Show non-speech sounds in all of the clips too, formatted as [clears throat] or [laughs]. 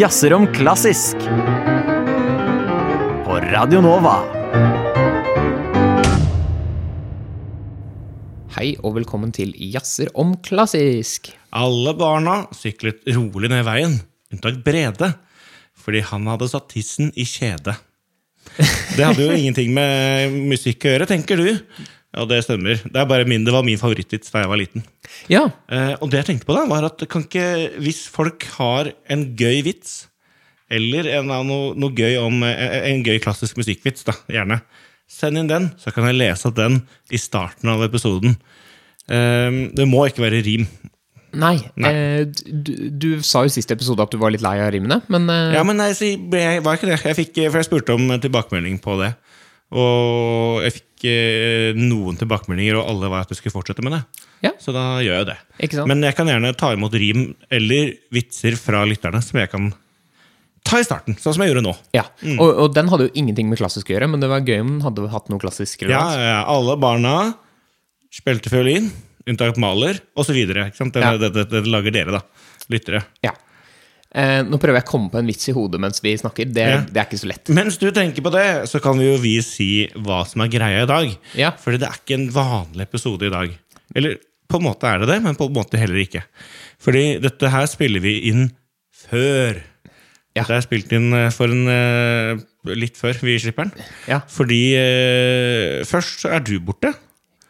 Jazzer om klassisk. På Radio Nova. Hei og velkommen til Jazzer om klassisk. Alle barna syklet rolig ned veien, unntatt Brede, fordi han hadde satt tissen i kjede. Det hadde jo [laughs] ingenting med musikk å gjøre, tenker du. Ja, det stemmer. Det, er bare min, det var min favorittvits da jeg var liten. Ja, Eh, og det jeg tenkte på da, var at kan ikke, hvis folk har en gøy vits, eller en, noe, noe gøy om eh, en gøy klassisk musikkvits, da, gjerne, send inn den, så kan jeg lese den i starten av episoden. Eh, det må ikke være rim. nei. Eh, du, du sa jo sist episode at du var litt lei av rimene, men eh, Ja, men nei, så jeg var ikke det. Jeg fikk, for jeg spurte om tilbakemelding på det. Og jeg fikk eh, noen tilbakemeldinger, og alle var at jeg skulle fortsette med det. Ja. Så da gjør jeg det. Ikke sant? Men jeg kan gjerne ta imot rim eller vitser fra lytterne som jeg kan ta i starten, sånn som jeg gjorde nå. ja. Og, og den hadde jo ingenting med klassisk å gjøre, men det var gøy om den hadde hatt noe klassisk Ja, ja, ja. Alle barna spilte fiolin, unntatt maler, osv. Det, Ja. det, det, det lager dere, da. Lyttere. Ja. Eh, nå prøver jeg å komme på en vits i hodet mens vi snakker. Det, Ja. det er ikke så lett. Mens du tenker på det, så kan vi jo vi si hva som er greia i dag. Ja. Fordi det er ikke en vanlig episode i dag. Eller på en måte er det det, men på en måte heller ikke. Fordi dette her spiller vi inn før. Ja. Dette er spilt inn eh, for en eh, litt før vi slipper den. Ja. Fordi eh, først så er du borte.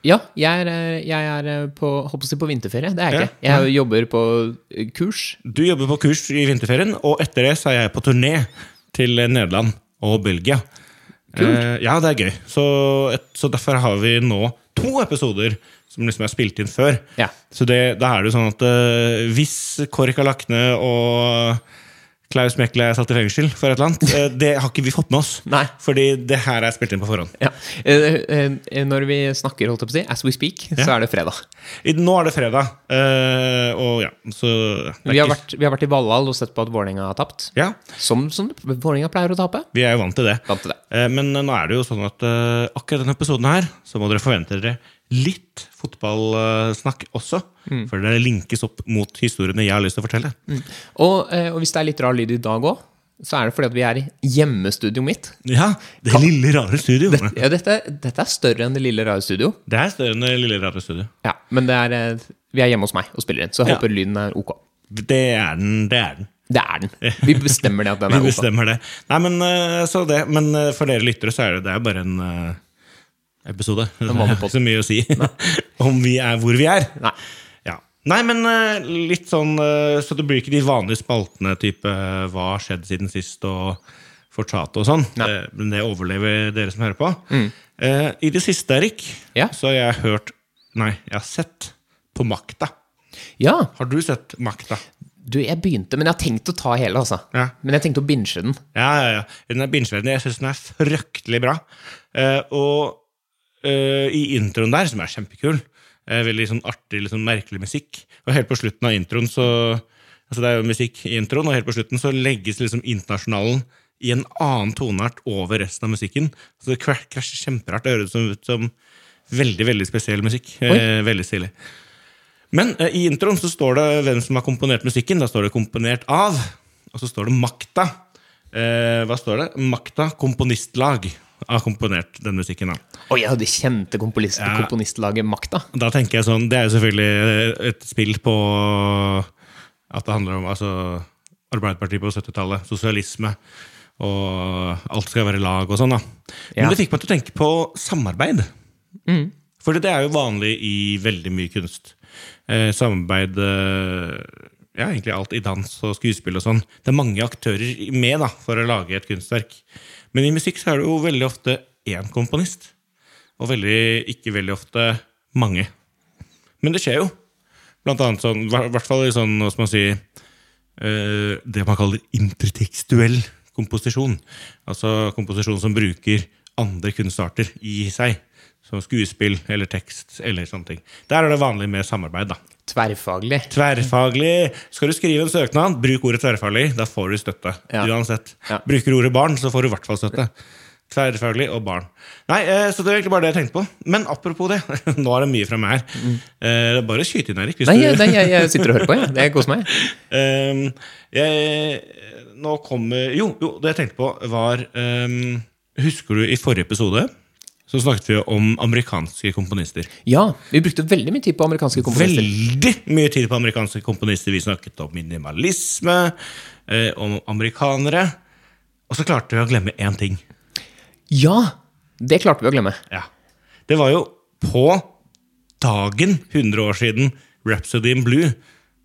Ja, jeg er, eh, jeg er eh, på, håper på, på vinterferie. Det er jeg Ja. ikke. Jeg jobber på eh, kurs. Du jobber på kurs i vinterferien, og etter det så er jeg på turné til Nederland og Belgia. Eh, ja, det er gøy. Så, et, så derfor har vi nå to episoder som liksom er spilt inn før. Ja. Så det, da er det jo sånn at eh, hvis lagt ned og Klaus Mekle satt i fengsel for et eller annet, [laughs] eh, det har ikke vi fått med oss. Nei. Fordi det her er spilt inn på forhånd. Ja. Eh, eh, Når vi snakker, holdt jeg på å si, as we speak, så er det fredag. Nå er det fredag, og ja, så Vi har, vært, vi har vært i Valhall og sett på at Vålerenga har tapt. Ja, Som, som Vålerenga pleier å tape. vi er jo vant til det. Vant til det. Men nå er det jo sånn at akkurat denne episoden her, så må dere forvente dere litt fotballsnakk også. For det linkes opp mot historiene jeg har lyst til å fortelle. Og, eh, og hvis det er litt rar lyd i dag òg, så er det fordi at vi er i hjemmestudioet mitt. Ja, Det lille, rare studio. Det, Ja, dette, dette er større enn det lille, rare studio. er større enn det lille, rare studio. Ja, Men det er, eh, vi er hjemme hos meg og spiller inn, så jeg Ja. håper lyden er ok. Det er den. Det er den. Det er den. Vi bestemmer det at den [laughs] er ok. bestemmer det. Nei, men, eh, så det. men for dere lyttere så er det, det er bare en episode. Det er ikke så mye å si [laughs] om vi er hvor vi er. Nei. Ja. Nei, men eh, litt sånn eh, Så det blir ikke de vanlige spaltene type eh, hva har skjedd siden sist og fortsatt og sånn. Men det overlever dere som hører på. Eh, I det siste, Erik, Ja. så har jeg hørt Nei, jeg har sett på Makta. Ja, Har du sett Makta? du, jeg begynte, men jeg har tenkt å ta hele, altså. Ja. Men jeg tenkte å binge den. Ja, ja, ja. Den er bingeverdig. Jeg syns den er fryktelig bra. Eh, og eh, i introen der, som er kjempekul, Uh, veldig sånn artig, litt sånn merkelig musikk, og helt på slutten av introen så Altså det er jo musikk i introen, og helt på slutten så legges liksom internasjonalen i en annen toneart over resten av musikken. Så det krasjer kjemperart. Det høres ut som veldig, veldig spesiell musikk. Eh, veldig stilig. Men i introen så står det hvem som har komponert musikken. Da står det 'komponert av', og så står det 'Makta'. Eh, hva står det? Makta komponistlag har komponert den musikken. da. Å ja, det kjente komponist, Ja. komponistlaget Makta. Da tenker jeg sånn, Det er jo selvfølgelig et spill på at det handler om altså, Arbeiderpartiet på 70-tallet, sosialisme, og alt skal være lag og sånn. da. Men Ja. det fikk meg til å tenke på samarbeid. For det er jo vanlig i veldig mye kunst. Eh, samarbeid eh, Ja, egentlig alt i dans og skuespill og sånn. Det er mange aktører med da, for å lage et kunstverk. Men i musikk så er det jo veldig ofte én komponist. Og veldig, ikke veldig ofte mange. Men det skjer jo. Blant annet sånn, i hvert fall i sånn, hva skal man si, eh, det man kaller intertekstuell komposisjon. Altså komposisjon som bruker andre kunstarter i seg. Som skuespill eller tekst eller sånne ting. Der er det vanlig med samarbeid. da. Tverrfaglig. Tverrfaglig. Skal du skrive en søknad, bruk ordet tverrfaglig. Da får du støtte. Ja. Uansett. Ja. Bruker du ordet barn, så får du i hvert fall støtte. Tverrfaglig og barn. Nei, eh, Så det er egentlig bare det jeg tenkte på. Men apropos det, [laughs] nå er det mye fra meg her. Eh, det er bare å skyte inn, Erik. Nei, du, nei, jeg, jeg sitter og hører på, jeg. Det koser meg. Um, [laughs] jeg, nå kommer Jo, jo, det jeg tenkte på, var um, Husker du i forrige episode så snakket vi om amerikanske komponister. Ja, vi brukte veldig mye tid på amerikanske komponister. Veldig mye tid på amerikanske komponister. Vi snakket om minimalisme, eh, om amerikanere. Og så klarte vi å glemme én ting. Ja! Det klarte vi å glemme. Ja. Det var jo på dagen 100 år siden Rhapsody in Blue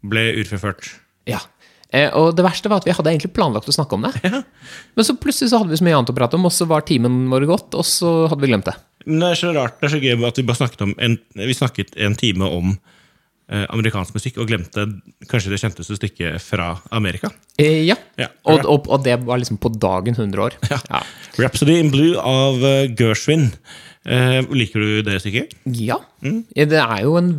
ble utført. Ja. Eh, og det verste var at vi hadde egentlig planlagt å snakke om det. Ja. Men så plutselig så hadde vi så mye annet å prate om, og så var timen vår gått, og så hadde vi glemt det. Det er så rart, det er så gøy at vi bare snakket om en, vi snakket en time om amerikansk musikk og glemte kanskje det kjenteste stykket fra Amerika. Eh, ja. Ja. Og, og, og det var liksom på dagen 100 år. Ja. Rhapsody in Blue av eh, Gershwin. Eh, liker du det stykket? Ja. Eh, Det er jo en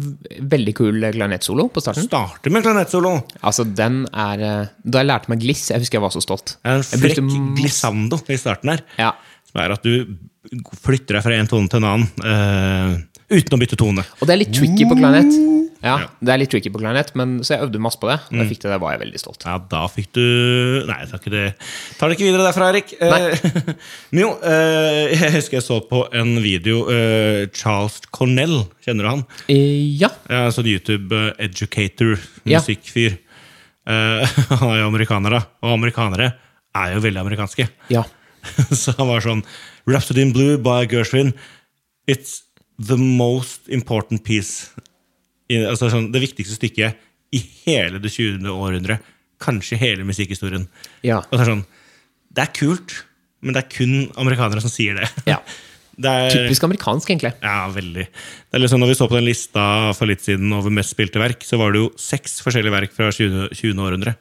veldig kul klarinettsolo på starten. Starter med klarinettsolo. Altså, den er eh, Da jeg lærte meg gliss, jeg husker jeg var så stolt. En frekk glissando i starten her. Ja. Som er at du flytter deg fra en tone til en annen eh, uten å bytte tone. Og det er litt tricky på klarinett. Ja. Mm. det er litt tricky på klarinett, men så jeg øvde masse på det. Da jeg fikk det, det, var jeg veldig stolt. Ja, da fikk du Nei, jeg tar ikke det Tar det ikke videre derfra, Erik. Nei. [laughs] Men jo, eh, jeg husker jeg så på en video eh, Charles Cornell, kjenner du han? Eh, ja. Ja, sånn YouTube-educator, musikkfyr. Eh, [laughs] han er jo amerikaner, da. Og amerikanere er jo veldig amerikanske. Ja. [laughs] Så han var sånn Rhapsody in Blue by Gershwin. It's the most important piece. Altså sånn, det viktigste stykket i hele det 20. århundret. Kanskje hele musikkhistorien. Ja. Og det er sånn Det er kult, men det er kun amerikanere som sier det. ja. [laughs] Det er, Typisk amerikansk, egentlig. ja, veldig. Det er liksom, når vi så på den lista for litt siden over mest spilte verk, så var det jo seks forskjellige verk fra 20. 20. århundre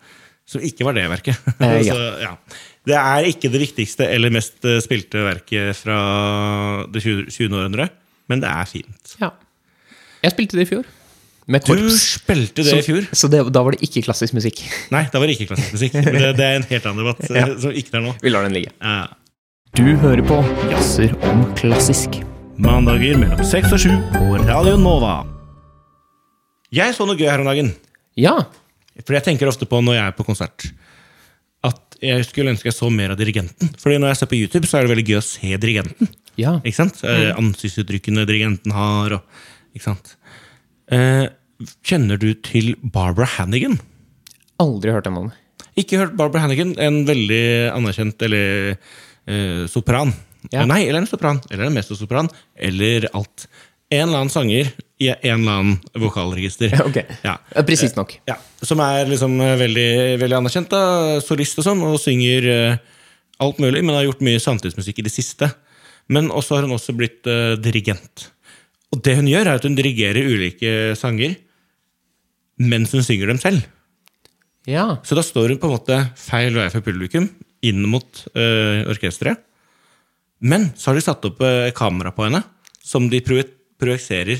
som ikke var det verket. Eh, ja. [laughs] så, ja. Det er ikke det viktigste eller mest eh, spilte verket fra det 20. 20. århundre, men det er fint. Ja. Jeg spilte det i fjor. Med Du spilte det Så, i fjor. [laughs] så det, da var det ikke klassisk musikk. [laughs] Nei, da var det ikke klassisk musikk. [laughs] Men det, det er en helt annen debatt eh, Ja. som ikke er nå. Vi lar den ligge. Ja. Du hører på Jazzer om klassisk. Mandager mellom seks og sju på Radio Nova. Jeg så noe gøy her om dagen. Ja. For jeg tenker ofte på når jeg er på konsert, at jeg skulle ønske jeg så mer av dirigenten. Fordi når jeg ser på YouTube, så er det veldig gøy å se dirigenten. Ja. Ikke sant? Mm. Ansiktsuttrykkene dirigenten har. Og, ikke sant? Eh, kjenner du til Barbara Hannigan? Aldri hørt om henne. Ikke hørt Barbara Hannigan, en veldig anerkjent eller eh, sopran. Ja. Eh, Nei, eller en sopran, eller en mezzosopran, eller alt. En eller annen sanger i en eller annen vokalregister. [laughs] Ok. Ja. Eh, Presist nok. Ja, Som er liksom eh, veldig, veldig anerkjent, da, solist og sånn, og synger eh, alt mulig, men har gjort mye samtidsmusikk i det siste. Men også har hun også blitt uh, dirigent. Og det hun gjør, er at hun dirigerer ulike sanger mens hun synger dem selv. Ja. Så da står hun på en måte feil vei for publikum, inn mot øh, orkesteret. Men så har de satt opp øh, kamera på henne, som de projiserer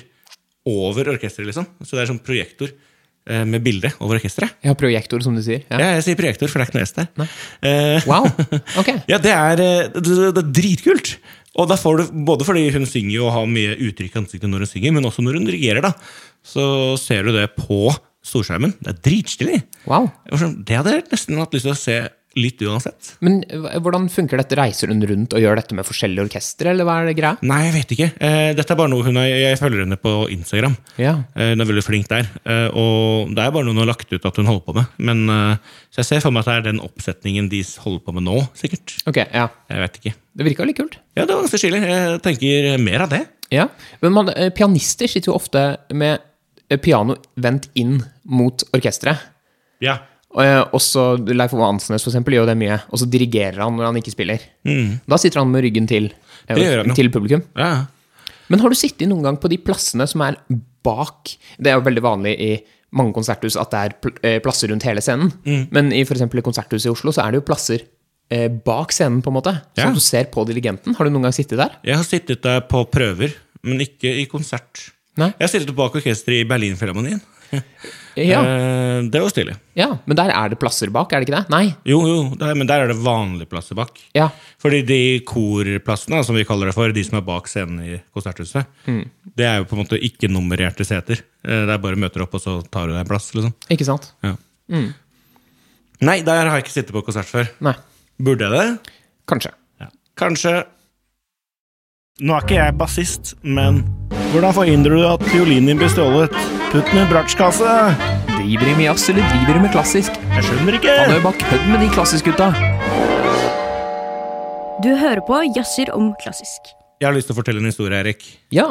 over orkesteret. liksom. Så det er sånn projektor øh, med bilde over orkesteret. Ja, projektor, som du sier. Ja. Ja, jeg sier projektor, for det er ikke noe S der. Wow. [laughs] Ok. ja, det er, det, det det er dritkult! Og da får du, Både fordi hun synger og har mye uttrykk i ansiktet når hun synger, men også når hun dirigerer. da, Så ser du det på storskjermen. Det er dritstilig! Wow. Var sånn, Det hadde jeg nesten hatt lyst til å se litt uansett. Men hvordan funker dette? Reiser hun rundt og gjør dette med forskjellige orkestre, eller hva er det greia? Nei, jeg vet ikke. Eh, dette er bare noe hun har, Jeg følger henne på Instagram. Ja. Eh, hun er veldig flink der. Eh, og det er bare noe hun har lagt ut at hun holder på med. Men, så jeg ser for meg at det er den oppsetningen de holder på med nå, sikkert. Ok, ja. Jeg vet ikke. Det virka litt kult. Ja, det var ganske stilig. Jeg tenker mer av det. Ja. Men man, pianister sitter jo ofte med piano vendt inn mot orkesteret. Ja. Og, eh, Også Leif Ove Ansnes for eksempel, gjør det mye. Og så dirigerer han når han ikke spiller. Da sitter han med ryggen til, Mm. Til publikum. ja. Men har du sittet noen gang på de plassene som er bak Det er jo veldig vanlig i mange konserthus at det er eh, plasser rundt hele scenen. Mm. Men i eksempel konserthuset i Oslo så er det jo plasser eh, bak scenen, på en måte. Ja. Sånn du ser på dirigenten. Har du noen gang sittet der? Jeg har sittet der på prøver, men ikke i konsert. Nei. Jeg har sittet bak orkesteret i Berlinfilharmonien. [laughs] Ja, Eh, det var stilig. ja, men der er det plasser bak, er det ikke det? Nei. Jo, jo, der, men der er det vanlige plasser bak. Ja. Fordi de korplassene, som vi kaller det for, de som er bak scenen i Konserthuset, det er jo på en måte ikke nummererte seter. Eh, Det er bare møter opp, og så tar du deg en plass. liksom. Ikke sant? Ja. Nei, der har jeg ikke sittet på konsert før. Nei. Burde jeg det? Kanskje. Ja. Kanskje. Nå er ikke jeg bassist, men Hvordan forhindrer du at fiolinen din blir stjålet? Putt den i bratsjkasse! Driver de med jazz, eller driver de med klassisk? Jeg skjønner ikke! Han er jo bare kødd med de klassisk-gutta. Du hører på Jazzer om klassisk. Jeg har lyst til å fortelle en historie, Erik. Ja.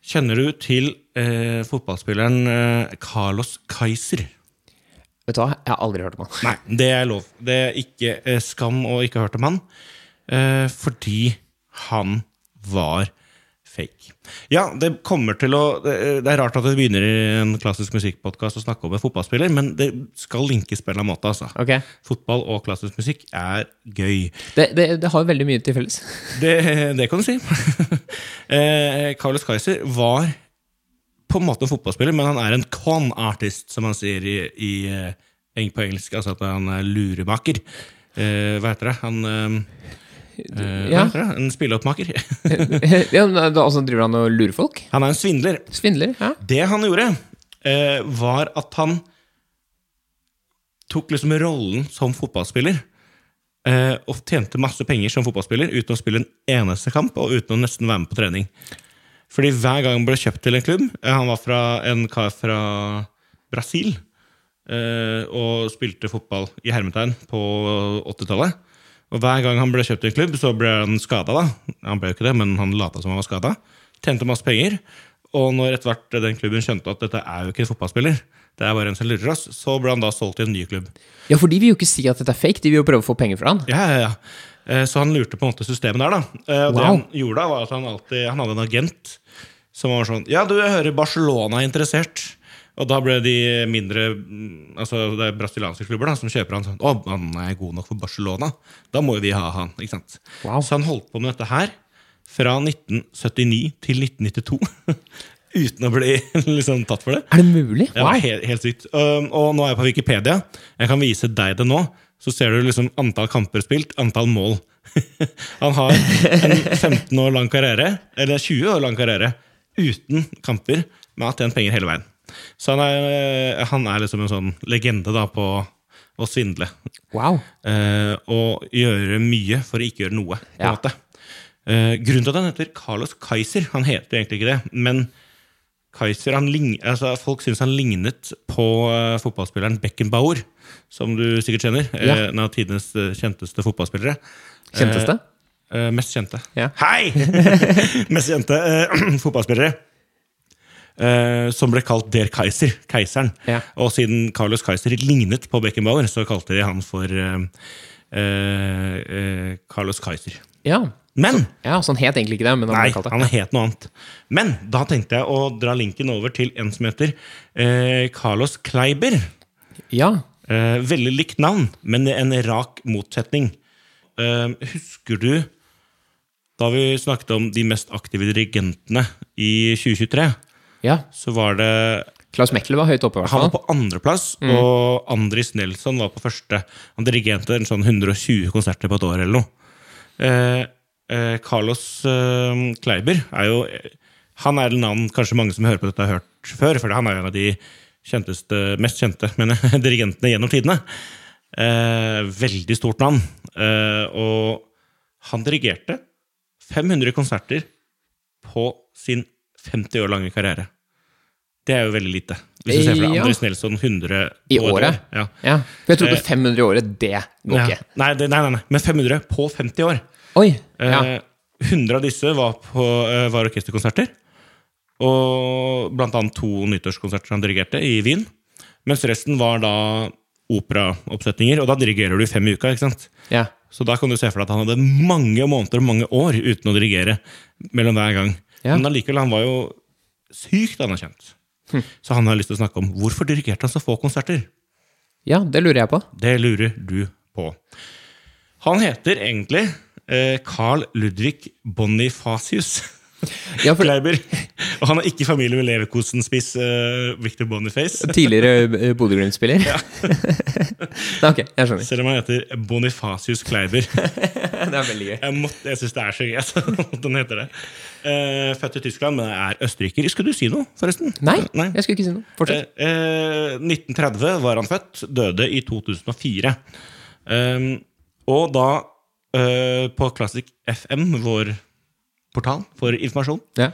Kjenner du til eh, fotballspilleren eh, Carlos Kaiser? Vet du hva, jeg har aldri hørt om han. Nei, det er lov. Det er ikke eh, skam å ikke ha hørt om han. Eh, fordi han var fake. Ja, det kommer til å Det, er rart at vi begynner i en klassisk musikkpodkast å snakke om en fotballspiller, men det skal linkes på en eller annen måte. altså. Ok. Fotball og klassisk musikk er gøy. Det, det, det har veldig mye til felles. [laughs] Det, det kan du si. [laughs] eh, Carlos Kaiser var på en måte en fotballspiller, men han er en con artist, som han sier i, i, eh, på engelsk. Altså at han er luremaker. Eh, hva heter det? Han eh, Ja. Hva? En spilleoppmaker. [laughs] ja, altså, driver han og lurer folk? han er en svindler. Svindler? Ja. Det han gjorde, eh, var at han tok liksom rollen som fotballspiller. Eh, og tjente masse penger som fotballspiller uten å spille en eneste kamp og uten å nesten være med på trening. Fordi hver gang han ble kjøpt til en klubb eh, Han var fra en kar fra Brasil eh, og spilte fotball i hermetegn på 80-tallet. Og hver gang han ble kjøpt i klubb, så ble han skada. Han ble jo ikke det, men han lata som han var skada. Tjente masse penger. Og når etter hvert den klubben skjønte at dette er jo ikke en fotballspiller, det er bare en som lurer oss, så ble han da solgt til en ny klubb. ja, for de vil jo ikke si at dette er fake, de vil jo prøve å få penger fra han. Ja, ja, ja. Eh, Så han lurte på en måte systemet der, da. Og wow. det han gjorde da, var at han alltid Han hadde en agent som var sånn Ja, du, jeg hører Barcelona er interessert. Og da ble de mindre mm, Altså det er brasilianske klubber da som kjøper han sånn Å, han er god nok for Barcelona. Da må jo vi ha han. ikke sant? Wow. Så han holdt på med dette her fra 1979 til 1992. [laughs] Uten å bli [laughs] liksom tatt for det. Er det mulig? Ja, helt, helt sykt. Um, og nå er jeg på Wikipedia. Jeg kan vise deg det nå. Så ser du liksom antall kamper spilt, antall mål. [laughs] Han har en 15 år lang karriere, eller 20 år lang karriere, uten kamper, men har tjent penger hele veien. Så han er, han er liksom en sånn legende da på å svindle. Wow. Eh, og gjøre mye for å ikke gjøre noe. på en Ja. måte. Eh, grunnen til at han heter Carlos Kaiser Han heter egentlig ikke det, men Kaiser, han lign, altså Folk syns han lignet på uh, fotballspilleren Beckenbauer, som du sikkert kjenner. eh, Ja. En av tidenes eh, kjenteste fotballspillere. Kjenteste? Eh, mest kjente. Ja. Hei! [laughs] mest kjente eh, [clears throat] fotballspillere. Eh, som ble kalt Der Kaiser, keiseren. Ja. Og siden Carlos Kaiser lignet på Beckenbauer, så kalte de han for eh, eh, eh, Carlos Kaiser. Ja. Men ja, så han het egentlig ikke det, men han Nei, det. han het noe annet. Men da tenkte jeg å dra linken over til en som heter eh, Carlos Kleiber. Ja. Eh, veldig likt navn, men en rak motsetning. Husker du da vi snakket om de mest aktive dirigentene i 2023? Ja. Så var det Klaus Mekler var høyt oppe, Hvertfall. Han var på andreplass, og Andris Nelson var på første. Han dirigerte en sånn 120 konserter på et år eller noe. Eh, eh, Carlos eh, Kleiber er jo Han er et navn kanskje mange som hører på dette, har hørt før, for han er jo en av de kjenteste, mest kjente [laughs] mener, dirigentene gjennom tidene. Eh, veldig stort navn. Eh, og han dirigerte 500 konserter på sin 50 år lange karriere. Det er jo veldig lite. Hvis du ser for deg Ja. Andres Nelson 100 I året? år. Ja. Ja. For jeg trodde Eh, 500 i året, det går Ja. ikke. Nei, det, nei, nei, nei, men 500 på 50 år. Oi! Ja. Eh, 100 av disse var, på, eh, var orkesterkonserter. Og blant annet to nyttårskonserter han dirigerte i Wien. Mens resten var da operaoppsetninger, og da dirigerer du fem i uka. ikke sant? ja. Så da kan du se for deg at han hadde mange måneder og mange år uten å dirigere mellom hver gang. Ja. Men allikevel, han var jo sykt anerkjent. Så han har lyst til å snakke om hvorfor dirigerte han så få konserter. ja, det lurer jeg på. Det lurer du på. Han heter egentlig eh, Carl Ludvig Bonifacius. [laughs] Ja, for Kleiber. Og han er ikke i familie med leverkosenspiss uh, Victor Boniface. [laughs] tidligere eh, Bodø-Glimt-spiller. Ja. [laughs] ok, jeg skjønner. Selv om han heter Bonifacius Kleiber. Det er veldig gøy. Jeg, måtte, jeg syns det er så gøy at den heter det. Eh, født i Tyskland, men er østerriker. Skulle du si noe, forresten? Nei, jeg skulle ikke si noe. Fortsett. Eh, eh, 1930 var han født, døde i 2004. Eh, og da, eh, på Classic FM, vår portal for informasjon, Ja.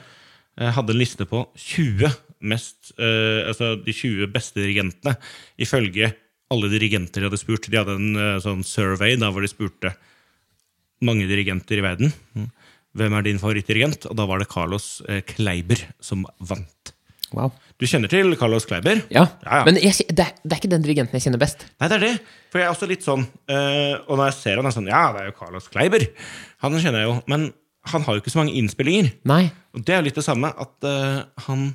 eh, hadde en liste på 20 mest, eh, altså de 20 beste dirigentene, ifølge alle dirigenter de hadde spurt. De hadde en eh, sånn survey da hvor de spurte mange dirigenter i verden. Mm. Hvem er din favorittdirigent? Og da var det Carlos eh, Kleiber som vant. Wow. Du kjenner til Carlos Kleiber? Ja, Ja, ja. Men jeg, det, er, det er ikke den dirigenten jeg kjenner best. Nei, det er det. For jeg er også litt sånn øh, Og når jeg ser han, er sånn Ja, det er jo Carlos Kleiber. Han kjenner jeg jo. Men han har jo ikke så mange innspillinger. Nei. Og det er litt det samme at øh, han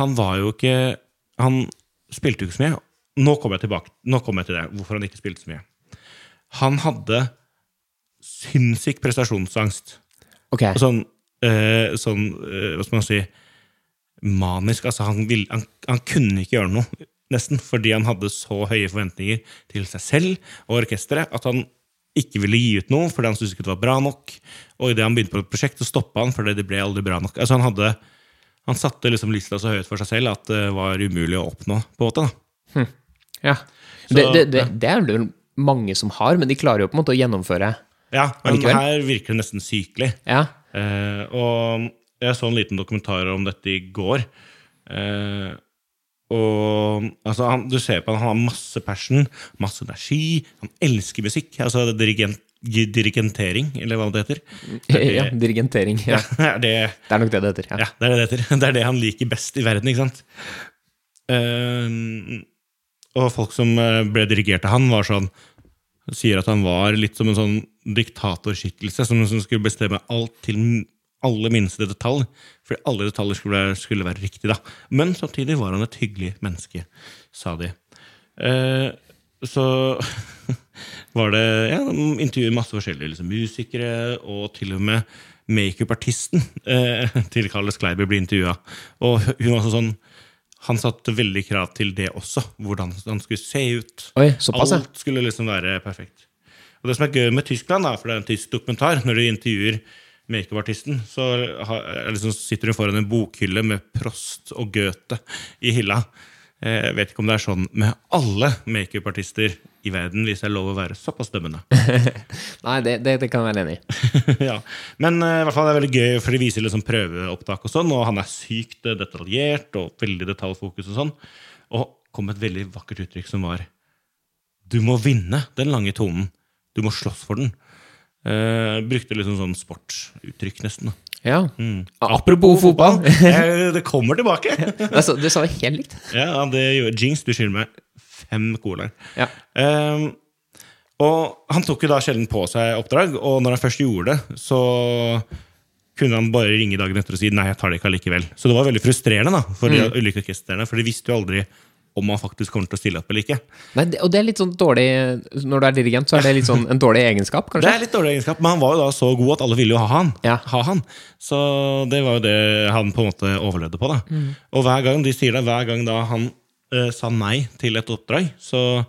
Han var jo ikke Han spilte jo ikke så mye. Nå kommer jeg tilbake Nå kommer jeg til det, hvorfor han ikke spilte så mye. Han hadde sinnssyk prestasjonsangst. Ok. Og sånn, eh, sånn eh, Hva skal man si Manisk. Altså, han, ville, han, han kunne ikke gjøre noe, nesten, fordi han hadde så høye forventninger til seg selv og orkesteret at han ikke ville gi ut noe fordi han syntes ikke det var bra nok. Og idet han begynte på et prosjekt, så stoppa han fordi det ble aldri bra nok. Altså, han, hadde, han satte liksom lista så høyt for seg selv at det var umulig å oppnå. på en måte da. Ja. Så- det, det, det, det er det mange som har, men de klarer jo på en måte å gjennomføre. Ja, men Allikevel. her virker det nesten sykelig. Ja. Eh, og jeg så en liten dokumentar om dette i går. Eh, og altså, han, du ser på han, han har masse passion, masse energi. Han elsker musikk. Altså dirigent, dirigentering, eller hva det heter. [laughs] ja, dirigentering. Ja. Ja, [laughs] det, Det er nok det det heter. Ja. ja, det er det det heter. [laughs] Det er det han liker best i verden, ikke sant? Eh, og folk som eh, ble dirigert av han, var sånn sier at han var litt som en sånn diktatorskikkelse som, skulle bestemme alt til alle minste detalj. Fordi alle detaljer skulle skulle være riktig. da. Men samtidig var han et hyggelig menneske, sa de. Eh, så [laughs] var det ja, de intervjuet masse forskjellige liksom, musikere, og til og med makeupartisten eh, [laughs] til Carlos Kleiber ble intervjua. Og hun var sånn Han satte veldig krav til det også, hvordan han skulle se ut. Oi, såpass. Alt skulle liksom være perfekt. Og det som er gøy med Tyskland, da, for det er en tysk dokumentar, når du intervjuer makeupartisten, så har, liksom, sitter hun foran en bokhylle med Prost og Goethe i hylla. Eh, Jeg vet ikke om det er sånn med alle makeupartister i verden, hvis jeg lover å være såpass dømmende. [laughs] Nei, det, det, det kan jeg være enig i. [laughs] ja. Men uh, i hvert fall det er veldig gøy, for de viser liksom prøveopptak og sånn, og han er sykt eh, detaljert og veldig detaljfokus og sånn. Og kom med et veldig vakkert uttrykk som var Du må vinne den lange tonen. Du må slåss for den. Uh, brukte liksom sånn sportsuttrykk, nesten. da. Ja. Mm. Apropos fotball. [laughs] Det kommer tilbake! Du [laughs] sa, det helt likt. ja, det gjorde Jinx, du skylder meg fem colaer. Ja. Um, og han tok jo da sjelden på seg oppdrag, og når han først gjorde det, så kunne han bare ringe dagen etter og si nei, jeg tar det ikke allikevel. Så det var veldig frustrerende da, for de ulike orkestrene, for de visste jo aldri om han faktisk kommer til å stille opp eller ikke. Nei, og det er litt sånn dårlig Når du er dirigent, så er det litt sånn en dårlig egenskap, kanskje? Det er litt dårlig egenskap, men han var jo da så god at alle ville jo ha han. Ja. Ha han. Så det var jo det han på en måte overlevde på. da. Og hver gang de sier det, hver gang da han uh, sa nei til et oppdrag, så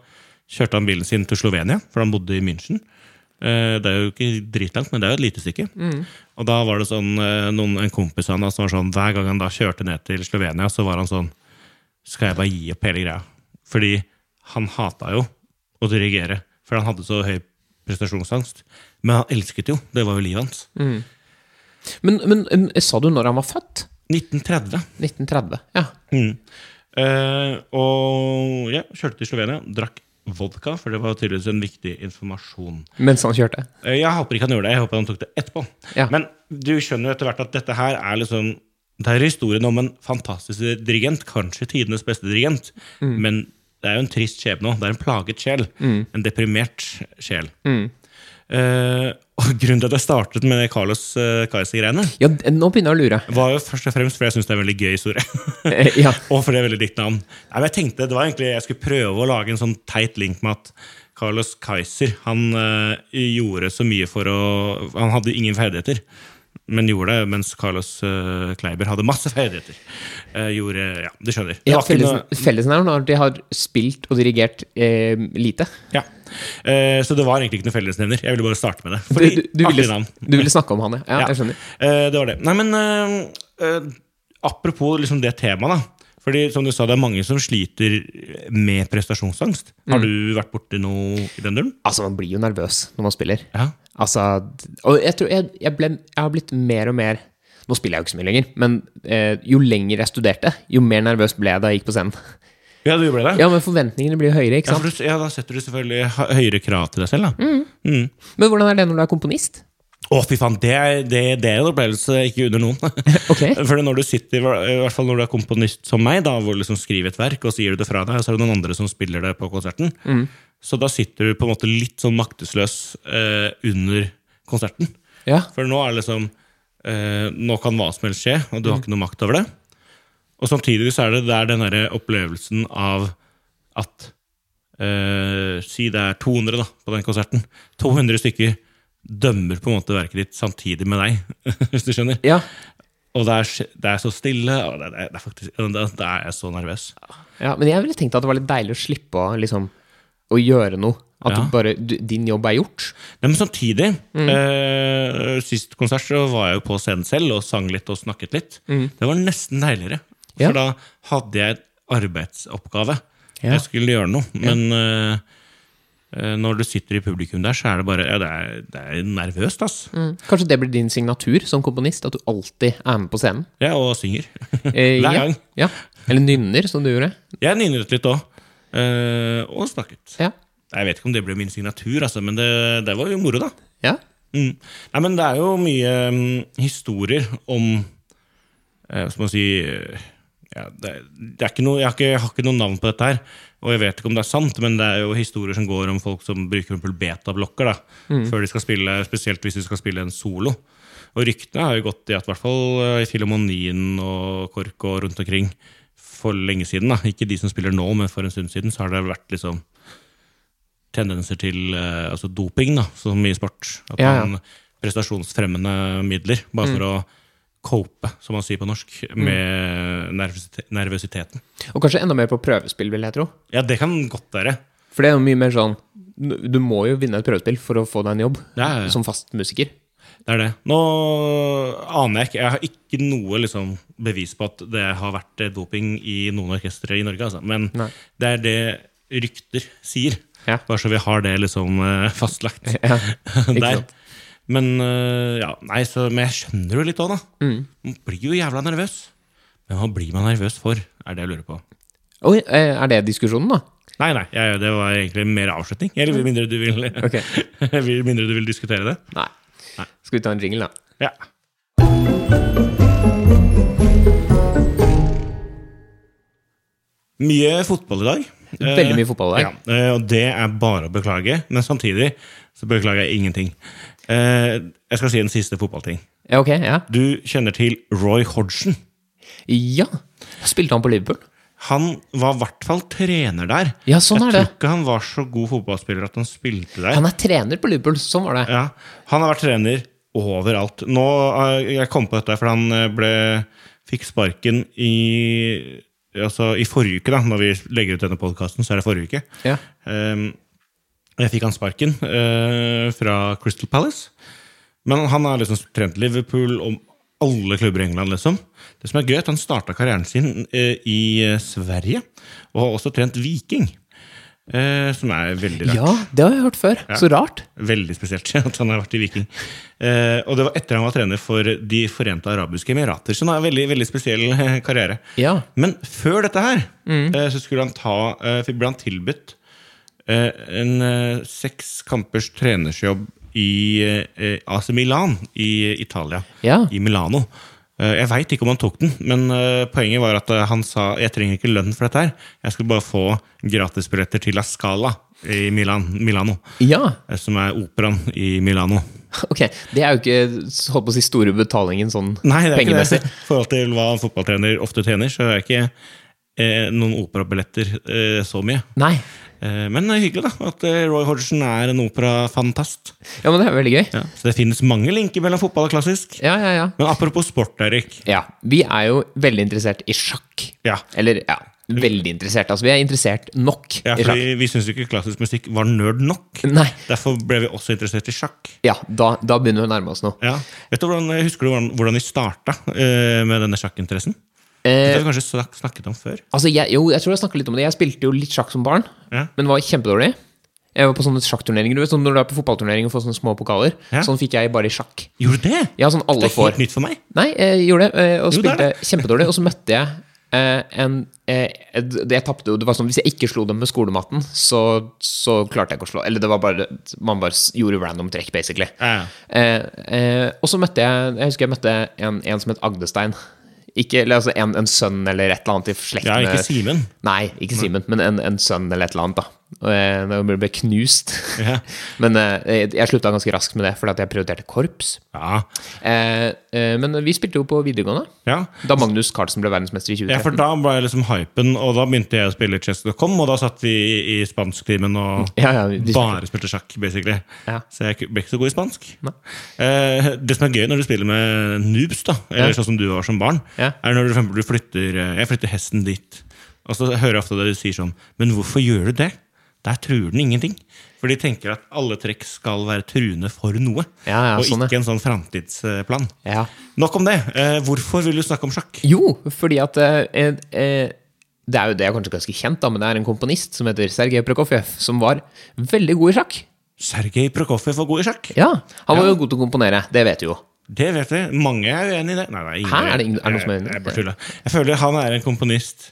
kjørte han bilen sin til Slovenia, for han bodde i München. Eh, det er jo ikke dritlangt, men det er jo et lite stykke. Og da var det sånn, eh, noen, en kompis av han da, som var sånn, hver gang han da kjørte ned til Slovenia, så var han sånn Skal jeg bare gi opp hele greia? Fordi han hata jo å dirigere, for han hadde så høy prestasjonsangst. Men han elsket jo. Det var jo livet hans. Men, men um, sa du når han var født? 1930. 1930. Ja. Mm. Eh, og ja, kjørte til Slovenia. Drakk vodka, for det var tydeligvis en viktig informasjon. Mens han kjørte. Eh, Jeg håper ikke han gjorde det. Jeg håper han tok det etterpå. Ja. Men du skjønner jo etter hvert at dette her er liksom Det er historien om en fantastisk dirigent, kanskje tidenes beste dirigent. Men det er jo en trist skjebne òg. Det er en plaget sjel. En deprimert sjel. Eh, og grunnen til at jeg startet med Carlos uh, Kaiser-greiene, Ja, nå begynner jeg å lure. var jo først og fremst fordi jeg syns det er en veldig gøy historie. Eh, [laughs] ja. [laughs] Og fordi det er veldig dikt navn. Nei, men jeg tenkte det var egentlig Jeg skulle prøve å lage en sånn teit link med at Carlos Kaiser han eh, gjorde så mye for å Han hadde ingen ferdigheter. Men gjorde det mens Carlos uh, Kleiber hadde masse ferdigheter. Uh, gjorde, ja, Du skjønner. Det Ja, Fellesnevneren er at de har spilt og dirigert eh, lite. Ja. Uh, så det var egentlig ikke noe fellesnevner. Jeg ville bare starte med det. Du, Fordi, du, du, du, ville, du ville snakke om han, ja. ja. Ja. Jeg skjønner. Eh, det var det. Nei, men apropos liksom det temaet, da. Fordi som du sa, det er mange som sliter med prestasjonsangst. Har Mm. du vært borti noe i den duren? Altså, man blir jo nervøs når man spiller. Ja. Altså, og jeg tror jeg, jeg, ble, jeg har blitt mer og mer Nå spiller jeg jo ikke så mye lenger, men eh, jo lenger jeg studerte, jo mer nervøs ble jeg da jeg gikk på scenen. [laughs] Ja, du ble det? Ja, men forventningene blir jo høyere, ikke Ja, sant? for du, ja, da setter du selvfølgelig høyere krav til deg selv, da. Men hvordan er det når du er komponist? Å, fy faen, det det, det er en opplevelse ikke under noen. [laughs] okay. [laughs] For når du sitter, i hvert fall når du er komponist som meg, da, hvor du liksom skriver et verk og sier det fra deg, og så er det noen andre som spiller det på konserten, så da sitter du på en måte litt sånn maktesløs eh, under konserten. Ja. For nå er det liksom eh, Nå kan hva som helst skje, og du har ikke noe makt over det. Og samtidig så er det der den derre opplevelsen av at eh, Si det er 200 da, på den konserten. 200 stykker dømmer på en måte verket ditt samtidig med deg, [laughs] hvis du skjønner. Ja. Og det er, det er så stille, og det, det, er faktisk, da er jeg så nervøs. ja. Men jeg ville tenkt at det var litt deilig å slippe å, liksom, å gjøre noe. At Ja. du bare, du, din jobb er gjort. Nei, men samtidig, eh, sist konsert så var jeg jo på scenen selv og sang litt og snakket litt. Det var nesten deiligere. Ja. For da hadde jeg et arbeidsoppgave. Ja. Jeg skulle gjøre noe. Men eh, eh, når du sitter i publikum der, så er det bare ja, det, er, det er nervøst, ass. Kanskje det blir din signatur som komponist? At du alltid er med på scenen? Ja, og synger. Eh, [laughs] Hver ja. gang. Ja. Eller nynner, som du gjorde. Jeg nynnet litt òg. Og snakket. Ja. Jeg vet ikke om det ble min signatur, altså, men det, det var jo moro, da. ja. Mm. Nei, men det er jo mye um, historier om Hva skal man si uh, ja, det, det noe, jeg, har ikke, jeg har ikke noe navn på dette her, og jeg vet ikke om det er sant, men det er jo historier som går om folk som bruker betablokker da, før de skal spille, spesielt hvis de skal spille en solo. Og ryktene har jo gått i at i hvert fall i Filharmonien og KORK og rundt omkring for lenge siden, da. ikke de som spiller nå, men for en stund siden, så har det vært liksom tendenser til eh, altså doping, da, som i sport. At Ja, ja. man prestasjonsfremmende midler, bare for å cope, som man sier på norsk, med mm. nervøsiteten. Og kanskje enda mer på prøvespill, vil jeg tro. Ja, det kan godt være. For det er jo mye mer sånn Du må jo vinne et prøvespill for å få deg en jobb ja. som fast musiker. Det er det. Nå aner jeg ikke Jeg har ikke noe liksom, bevis på at det har vært eh, doping i noen orkestre i Norge, altså. men Nei. det er det rykter sier. Ja. Bare så vi har det liksom eh, fastlagt [laughs] Ja, der. sant? Men eh, ja, nei, så, men jeg skjønner jo litt òg, da. Mm. Man blir jo jævla nervøs. Men hva blir man nervøs for, er det jeg lurer på. Oi, eh, er det diskusjonen, da? Nei, nei, jeg, det var egentlig mer avslutning. Eller mindre du vil, okay. [laughs] mindre du vil diskutere det. Nei. Skal vi ta en jingle, da? Ja. Mye fotball i dag. Veldig mye fotball i dag. Ja, eh, og det er bare å beklage. Men samtidig så beklager jeg ingenting. Eh, Jeg skal si en siste fotballting. Ja, ok, ja. Du kjenner til Roy Hodgson. Ja. Spilte han på Liverpool? Han var i hvert fall trener der. Ja, sånn jeg er det. tror ikke han var så god fotballspiller at han spilte der. Han er trener på Liverpool, sånn var det. Ja, Han har vært trener overalt. Nå, eh, Jeg kom på dette for han eh, ble, fikk sparken i Altså i forrige uke, da, når vi legger ut denne podkasten, så er det forrige uke. Ja. Um, jeg fikk han sparken uh, fra Crystal Palace. Men han har liksom trent Liverpool og alle klubber i England. liksom. Det som er gøy, er at han starta karrieren sin eh, i eh, Sverige, og har også trent Viking. eh, som er veldig rart. ja, det har jeg hørt før. Så rart. Veldig spesielt [laughs] at han har vært i Viking. Eh, og det var etter han var trener for De forente arabiske emirater. Så han har en veldig, veldig spesiell eh, karriere. Ja. Men før dette her eh, så skulle han ta, ble han tilbudt eh, en seks kampers trenersjobb i eh, AC Milan i Italia. Ja. I Milano. Eh, jeg veit ikke om han tok den, men eh, poenget var at eh, han sa jeg trenger ikke lønn for dette her. Jeg skulle bare få gratisbilletter til La Scala i Milan, Milano. Ja. eh, Som er operaen i Milano. [laughs] Ok. Det er jo ikke holdt på å si store betalingen sånn Nei, det er pengemessig. det. [laughs] I forhold til hva en fotballtrener ofte tjener, så er ikke eh, noen operabilletter eh, så mye. Nei. Eh, men det er hyggelig da, at eh, Roy Hodgson er en operafantast. Ja, men det er veldig gøy. Ja, så det finnes mange linker mellom fotball og klassisk. Ja, ja, ja. Men apropos sport, Erik. Ja, Vi er jo veldig interessert i sjakk. Ja. Eller ja, veldig interessert. Altså, vi er interessert nok Ja, i sjakk. Vi syns ikke klassisk musikk var nerd nok. Nei. Derfor ble vi også interessert i sjakk. Ja, da, da begynner vi å nærme oss noe. Ja. Vet du hvordan, Husker du hvordan, hvordan vi starta uh, med denne sjakkinteressen? Det Eh, har vi kanskje snak snakket om før. altså, jeg, jo, jeg tror jeg snakket litt om det. Jeg spilte jo litt sjakk som barn, Ja. men var kjempedårlig. Jeg var på sånne sjakkturneringer. Du vet, sånn når du er på fotballturnering og får sånne små pokaler. Ja. Sånn fikk jeg bare i sjakk. Gjorde du det? Ja, sånn alle Det er får. helt nytt for meg. Nei, jeg gjorde det, eh, og Jo, det spilte [laughs] kjempedårlig. Og så møtte jeg eh, en eh, det jeg tappte jo, det var sånn, Hvis jeg ikke slo dem med skolematen, så, så klarte jeg ikke å slå. Eller det var bare Man bare gjorde random trekk, basically. Ja. Eh, eh, og så møtte jeg Jeg husker jeg møtte en, en som het Agdestein. Ikke, altså en, en sønn eller et eller annet i slekt ja, ikke Simen. Nei, ikke Simen, men en, en sønn eller et eller annet. da Og jeg, ble- knust. Ja. [laughs] men eh, jeg, jeg slutta ganske raskt med det, fordi at jeg prioriterte korps. Ja. Eh, eh, men vi spilte jo på videregående. Ja. Da Magnus Carlsen ble verdensmester i 2013. ja, for da ble liksom hypen, og da begynte jeg å spille chess.com, og da satt vi i, i spansktimen og [laughs] bare spilte sjakk, basically. Ja. Så jeg ble ikke så god i spansk. Eh, det som er gøy når du spiller med noobs, da, eller sånn som du var som barn, er når du, du flytter eh, Jeg flytter hesten dit, og så hører jeg ofte det du sier sånn Men hvorfor gjør du det? Der truer den ingenting. For de tenker at alle trekk skal være truende for noe, Ja, ja, og sånn, ikke en sånn framtidsplan. Ja. Nok om det. Eh, hvorfor vil du snakke om sjakk? Jo, fordi at eh, eh, Det er jo det er kanskje ganske kjent, da, men det er en komponist som heter Sergej Prokofjev, som var veldig god i sjakk. Sergej Prokofjev var god i sjakk. Ja, Han var jo god til å komponere, det vet du jo. Det vet vi. Mange er uenig i det. Nei, nei, ingen Hæ? Er det ingen- er det noen som er Jeg- uenig? Jeg bare tuller. Jeg føler han er en komponist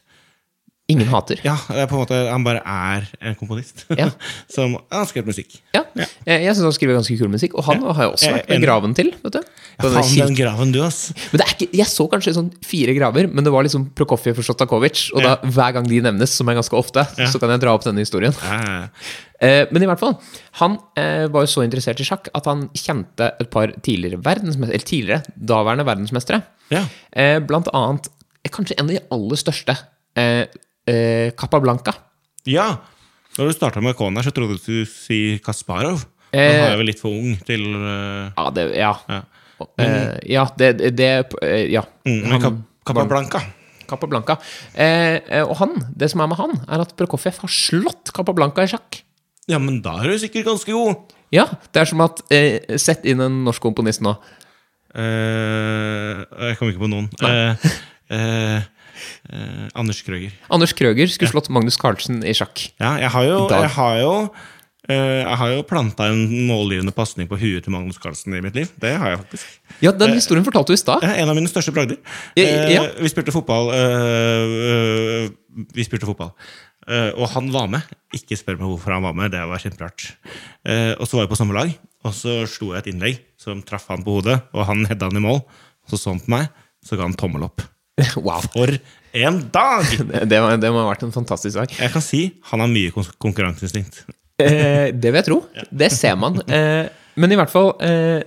Ingen hater. Ja, det er på en måte Han bare er en komponist. Ja. [laughs] Som har skrevet musikk. Ja, Ja. Jeg, jeg syns han skriver ganske kul musikk, og han har jo også vært enig. graven til. vet du Ja, faen, den graven du, ass. Men det er ikke, jeg så kanskje sånn fire graver, men det var liksom Prokofjev og Sjostakovitsj. Og da, hver gang de nevnes, som er ganske ofte, så kan jeg dra opp denne historien. Eh, men i hvert fall, han eh, var jo så interessert i sjakk at han kjente et par tidligere verdensmestere, eller tidligere daværende verdensmestere. Ja. Eh, blant annet eh, kanskje en av de aller største, eh, eh, Capablanca. ja. Når du starta med her, så trodde du du skulle si Kasparov. Eh. Han er jeg vel litt for ung til eh, Ja, det, ja. Ja. Eh, ja, det, det, eh, Ja. mm, men Han- Capablanca. Capablanca. Eh, eh, og han, det som er med han, er at Prokofjev har slått Capablanca i sjakk. Ja, men da er du sikkert ganske god. Ja, det er som at eh, Sett inn en norsk komponist nå. Eh, jeg kom ikke på noen. Eh, eh, eh, Anders Krøger. Anders Krøger skulle slått Magnus Carlsen i sjakk. Ja, jeg har jo, jeg har jo eh, jeg har jo planta en målgivende pasning på huet til Magnus Carlsen i mitt liv. Det har jeg faktisk. Ja, den historien fortalte du i stad. En av mine største bragder. Ja, Eh, ja. vi spilte fotball. eh, eh, vi spilte fotball. Eh, og han var med. Ikke spør meg hvorfor han var med. Det var kjemperart. Eh, og så var vi på samme lag, og så slo jeg et innlegg som traff han på hodet, og han hedda han i mål. Så så han på meg, så ga han tommel opp. [laughs] Wow. For en dag! [laughs] Det, det, må, det må ha vært en fantastisk dag. Jeg kan si han har mye kon- konkurranseinstinkt. Eh, det vil jeg tro. Det ser man. Eh, men i hvert fall eh,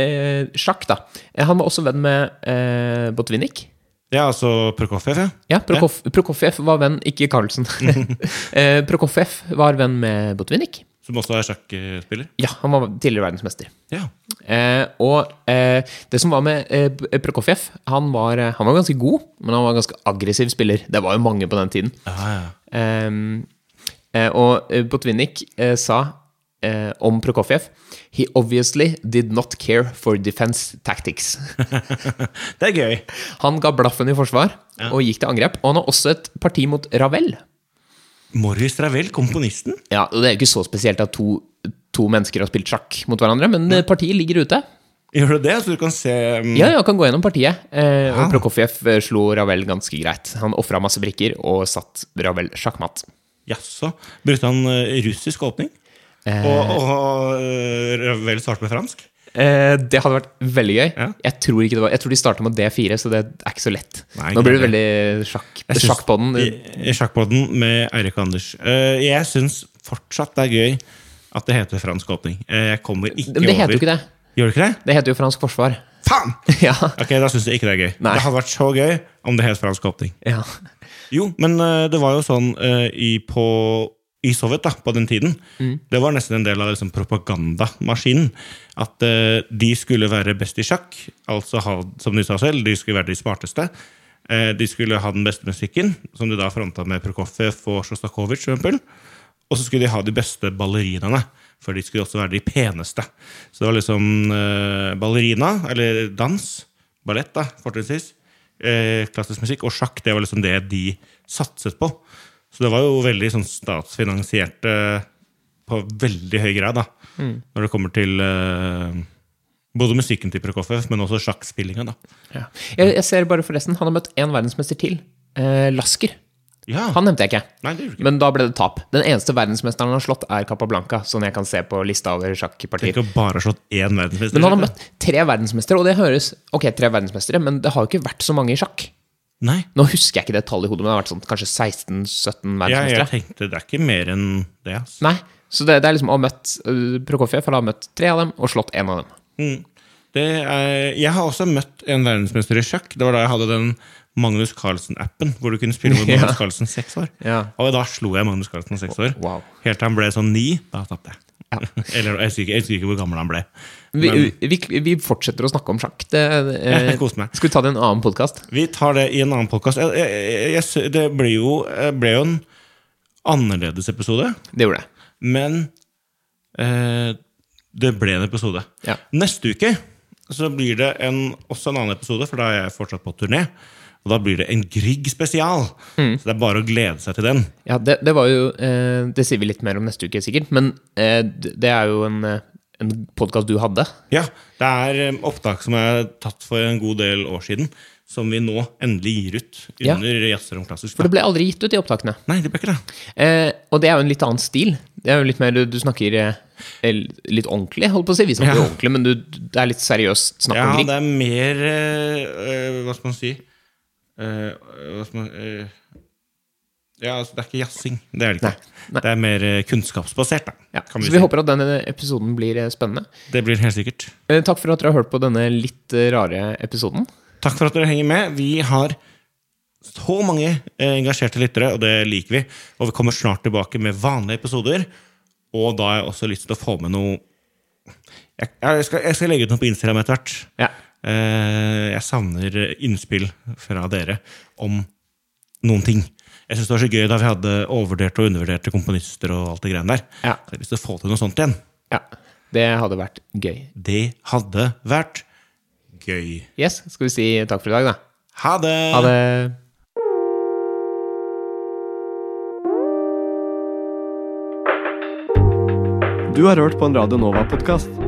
eh, sjakk, da. Eh, Han var også venn med eh, Botvinnik. Ja, altså Prokofjev, ja. Ja, Prokofjev var venn, ikke Carlsen. [laughs] eh, Prokofjev var venn med Botvinnik. Som også er sjakkspiller. Ja, han var tidligere verdensmester. Ja. Eh, og eh, det som var med eh, Prokofjev, han var, eh, han var ganske god, men han var en ganske aggressiv spiller. Det var jo mange på den tiden. Ja, ja. Ehm, eh, og eh, Botvinnik sa om Prokofjev He obviously did not care for defense tactics. [laughs] Det er gøy. Han ga blaffen i forsvar og gikk til angrep. Og han har også et parti mot Ravel. Maurice Ravel, komponisten. Ja, og Det er jo ikke så spesielt at to, to mennesker har spilt sjakk mot hverandre, men ja. partiet ligger ute. Gjør du det? Så du kan se um... Ja, ja, kan gå gjennom partiet. Eh, Ja. Prokofjev eh, slo Ravel ganske greit. Han ofra masse brikker og satt Ravel sjakkmatt. Jaså. Brukte han eh, russisk åpning? Og, og eh, Ravel startet med fransk? Eh, det hadde vært veldig gøy. Ja. Jeg tror ikke det var Jeg tror de starta med D4, så det er ikke så lett. Nei, Nå blir det veldig sjakk, sjakkpodden. Sjakkpodden med Eirik Anders. Eh, jeg syns fortsatt det er gøy at det heter fransk åpning. Eh, jeg kommer ikke Men det heter jo ikke det. Gjør det ikke det? Det heter jo fransk forsvar. Faen! [laughs] ja. Ok, Da syns jeg ikke det er gøy. Nei. Det hadde vært så gøy om det het fransk åpning. ja. Jo, men eh, det var jo sånn eh, i, på i Sovjet da, på den tiden. Det var nesten en del av liksom, propagandamaskinen. At eh, de skulle være best i sjakk, altså ha, som de sa selv, de skulle være de smarteste. Eh, de skulle ha den beste musikken, som de da fronta med Prokofjev og Sjostakovitsj. Og så skulle de ha de beste ballerinaene, for de skulle også være de peneste. Så det var liksom eh, ballerina, eller dans, ballett, da, fortrinnsvis, eh, klassisk musikk, og sjakk, det var liksom det de satset på. Så det var jo veldig sånn statsfinansiert eh, på veldig høy grad, da. Når det kommer til uh, både musikken til Prokofjev, men også sjakkspillinga. Ja. Jeg, jeg ser bare forresten, han har møtt én verdensmester til. Eh, Lasker. Ja. Han nevnte jeg ikke. Nei, ikke. Men da ble det tap. Den eneste verdensmesteren han har slått, er Capablanca, sånn jeg kan se på lista over sjakkpartier. Tenk å bare slått én verdensmester. Men han har møtt tre verdensmestere, og det høres Ok, tre verdensmestere, men det har jo ikke vært så mange i sjakk. Nei. Nå husker jeg ikke det tallet i hodet, men det har vært sånn kanskje 16-17 Ja, jeg tenkte det er ikke mer enn det. Altså. Nei, så det, det er liksom å ha møtt uh, Prokofjev, han har møtt tre av dem, og slått én av dem. Mm. Det er, jeg har også møtt en verdensmester i sjakk. Det var da jeg hadde den Magnus Carlsen-appen, hvor du kunne spille [laughs] mot Ja. Magnus Carlsen seks år. Ja. Og da slo jeg Magnus Carlsen seks år. Wow. Helt til han ble sånn ni. Da tapte jeg. Ja. Eller jeg husker, ikke, jeg husker ikke hvor gammel han ble. Vi, vi, vi fortsetter å snakke om sjakk. Det, eh. Skal vi ta det i en annen podkast? vi tar det i en annen podkast. Det ble jo, ble jo en annerledes episode, Det gjorde det. men eh, det ble en episode. Ja. Neste uke så blir det en, også en annen episode, for da er jeg fortsatt på turné. Og da blir det en Grieg spesial. Så det er bare å glede seg til den. Ja, det, det var jo eh, Det sier vi litt mer om neste uke, sikkert. Men eh, det er jo en, eh, en podkast du hadde. Ja, det er eh, opptak som er tatt for en god del år siden, som vi nå endelig gir ut Ja. under Jazzer om klassisk. For det ble aldri gitt ut i opptakene. Nei, det ble ikke det. Eh, og det er jo en litt annen stil. Det er jo litt mer Du, du snakker eh, litt ordentlig, holdt på å si. Vi snakker Ja. ordentlig, men du, det er litt seriøst snakk Ja, om Ja, det er mer eh, Hva skal man si Ja, altså, det er ikke jazzing. Det er det ikke. Nei, nei. Det er mer eh, kunnskapsbasert. Ja, kan så vi vi si. håper at denne episoden blir eh, spennende. Det blir helt sikkert. Eh, takk for at dere har hørt på denne litt eh, rare episoden. Takk for at dere henger med. Vi har så mange eh, engasjerte lyttere, og det liker vi. Og vi kommer snart tilbake med vanlige episoder. Og da har jeg også lyst til å få med noe Jeg, jeg, skal, jeg skal legge ut noe på Instagram etter hvert. Ja. Eh, jeg savner innspill fra dere om noen ting. Jeg syns det var så gøy da vi hadde overvurderte og undervurderte komponister. og alt det greiene der. Ja. Så jeg har lyst til å få til noe sånt igjen. ja. Det hadde vært gøy. Det hadde vært gøy. Yes, skal vi si takk for i dag, da? Ha det! Ha det. Du har hørt på en Radio Nova-podkast.